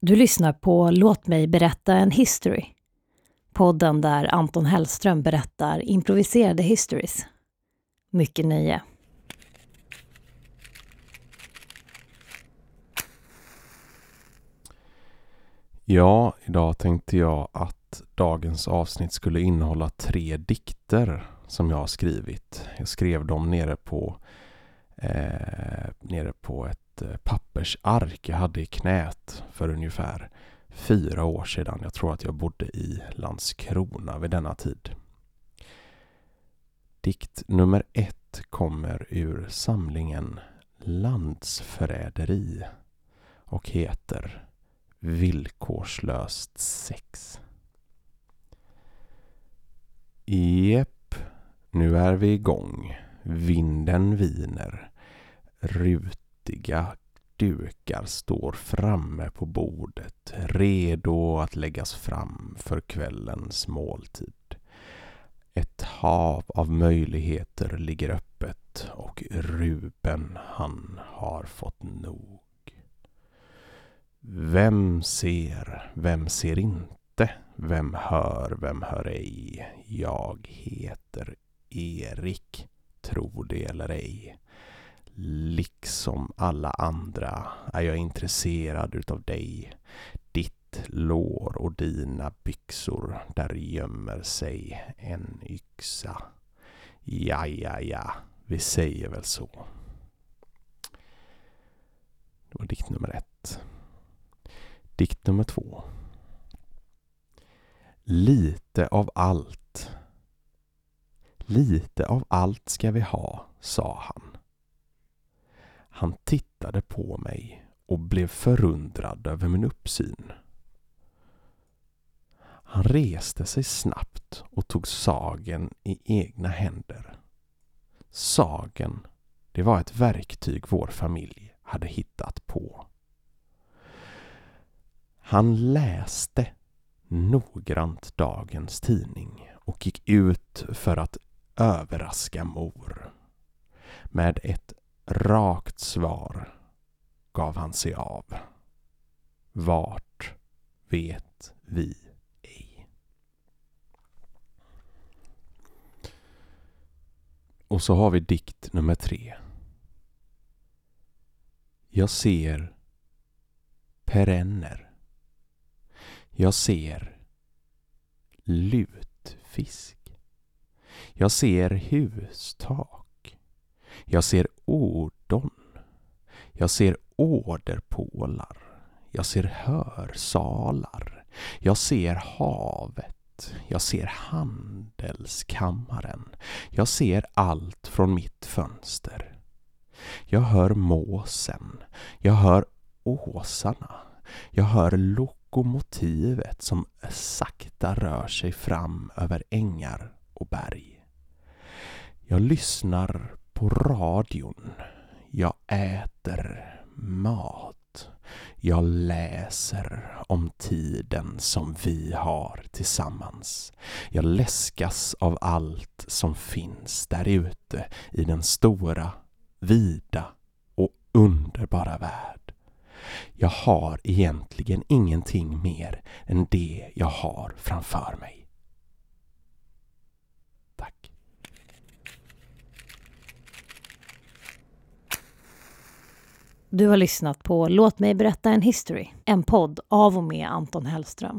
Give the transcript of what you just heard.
Du lyssnar på Låt mig berätta en history. Podden där Anton Hellström berättar improviserade histories. Mycket nöje. Ja, idag tänkte jag att dagens avsnitt skulle innehålla tre dikter som jag har skrivit. Jag skrev dem nere på, eh, nere på ett eh, pappersark jag hade i knät för ungefär fyra år sedan. Jag tror att jag bodde i Landskrona vid denna tid. Dikt nummer ett kommer ur samlingen Landsförräderi och heter Villkorslöst sex. Jep, nu är vi igång. Vinden viner. Rut Rutiga dukar står framme på bordet, redo att läggas fram för kvällens måltid. Ett hav av möjligheter ligger öppet och Ruben, han har fått nog. Vem ser, vem ser inte? Vem hör, vem hör ej? Jag heter Erik, tro det eller ej. Liksom alla andra är jag intresserad utav dig. Ditt lår och dina byxor, där gömmer sig en yxa. Ja, ja, ja, vi säger väl så. Det var dikt nummer ett. Dikt nummer två. Lite av allt. Lite av allt ska vi ha, sa han. Han tittade på mig och blev förundrad över min uppsyn. Han reste sig snabbt och tog sagen i egna händer. Sagen, det var ett verktyg vår familj hade hittat på. Han läste noggrant dagens tidning och gick ut för att överraska mor. Med ett rakt svar gav han sig av. Vart vet vi ej. Och så har vi dikt nummer tre. Jag ser perenner jag ser lutfisk. Jag ser hustak. Jag ser ordon. Jag ser åderpålar. Jag ser hörsalar. Jag ser havet. Jag ser handelskammaren. Jag ser allt från mitt fönster. Jag hör måsen. Jag hör åsarna. Jag hör lokomotivet som sakta rör sig fram över ängar och berg. Jag lyssnar på radion. Jag äter mat. Jag läser om tiden som vi har tillsammans. Jag läskas av allt som finns där ute i den stora, vida och underbara värld. Jag har egentligen ingenting mer än det jag har framför mig. Du har lyssnat på Låt mig berätta en history, en podd av och med Anton Hellström.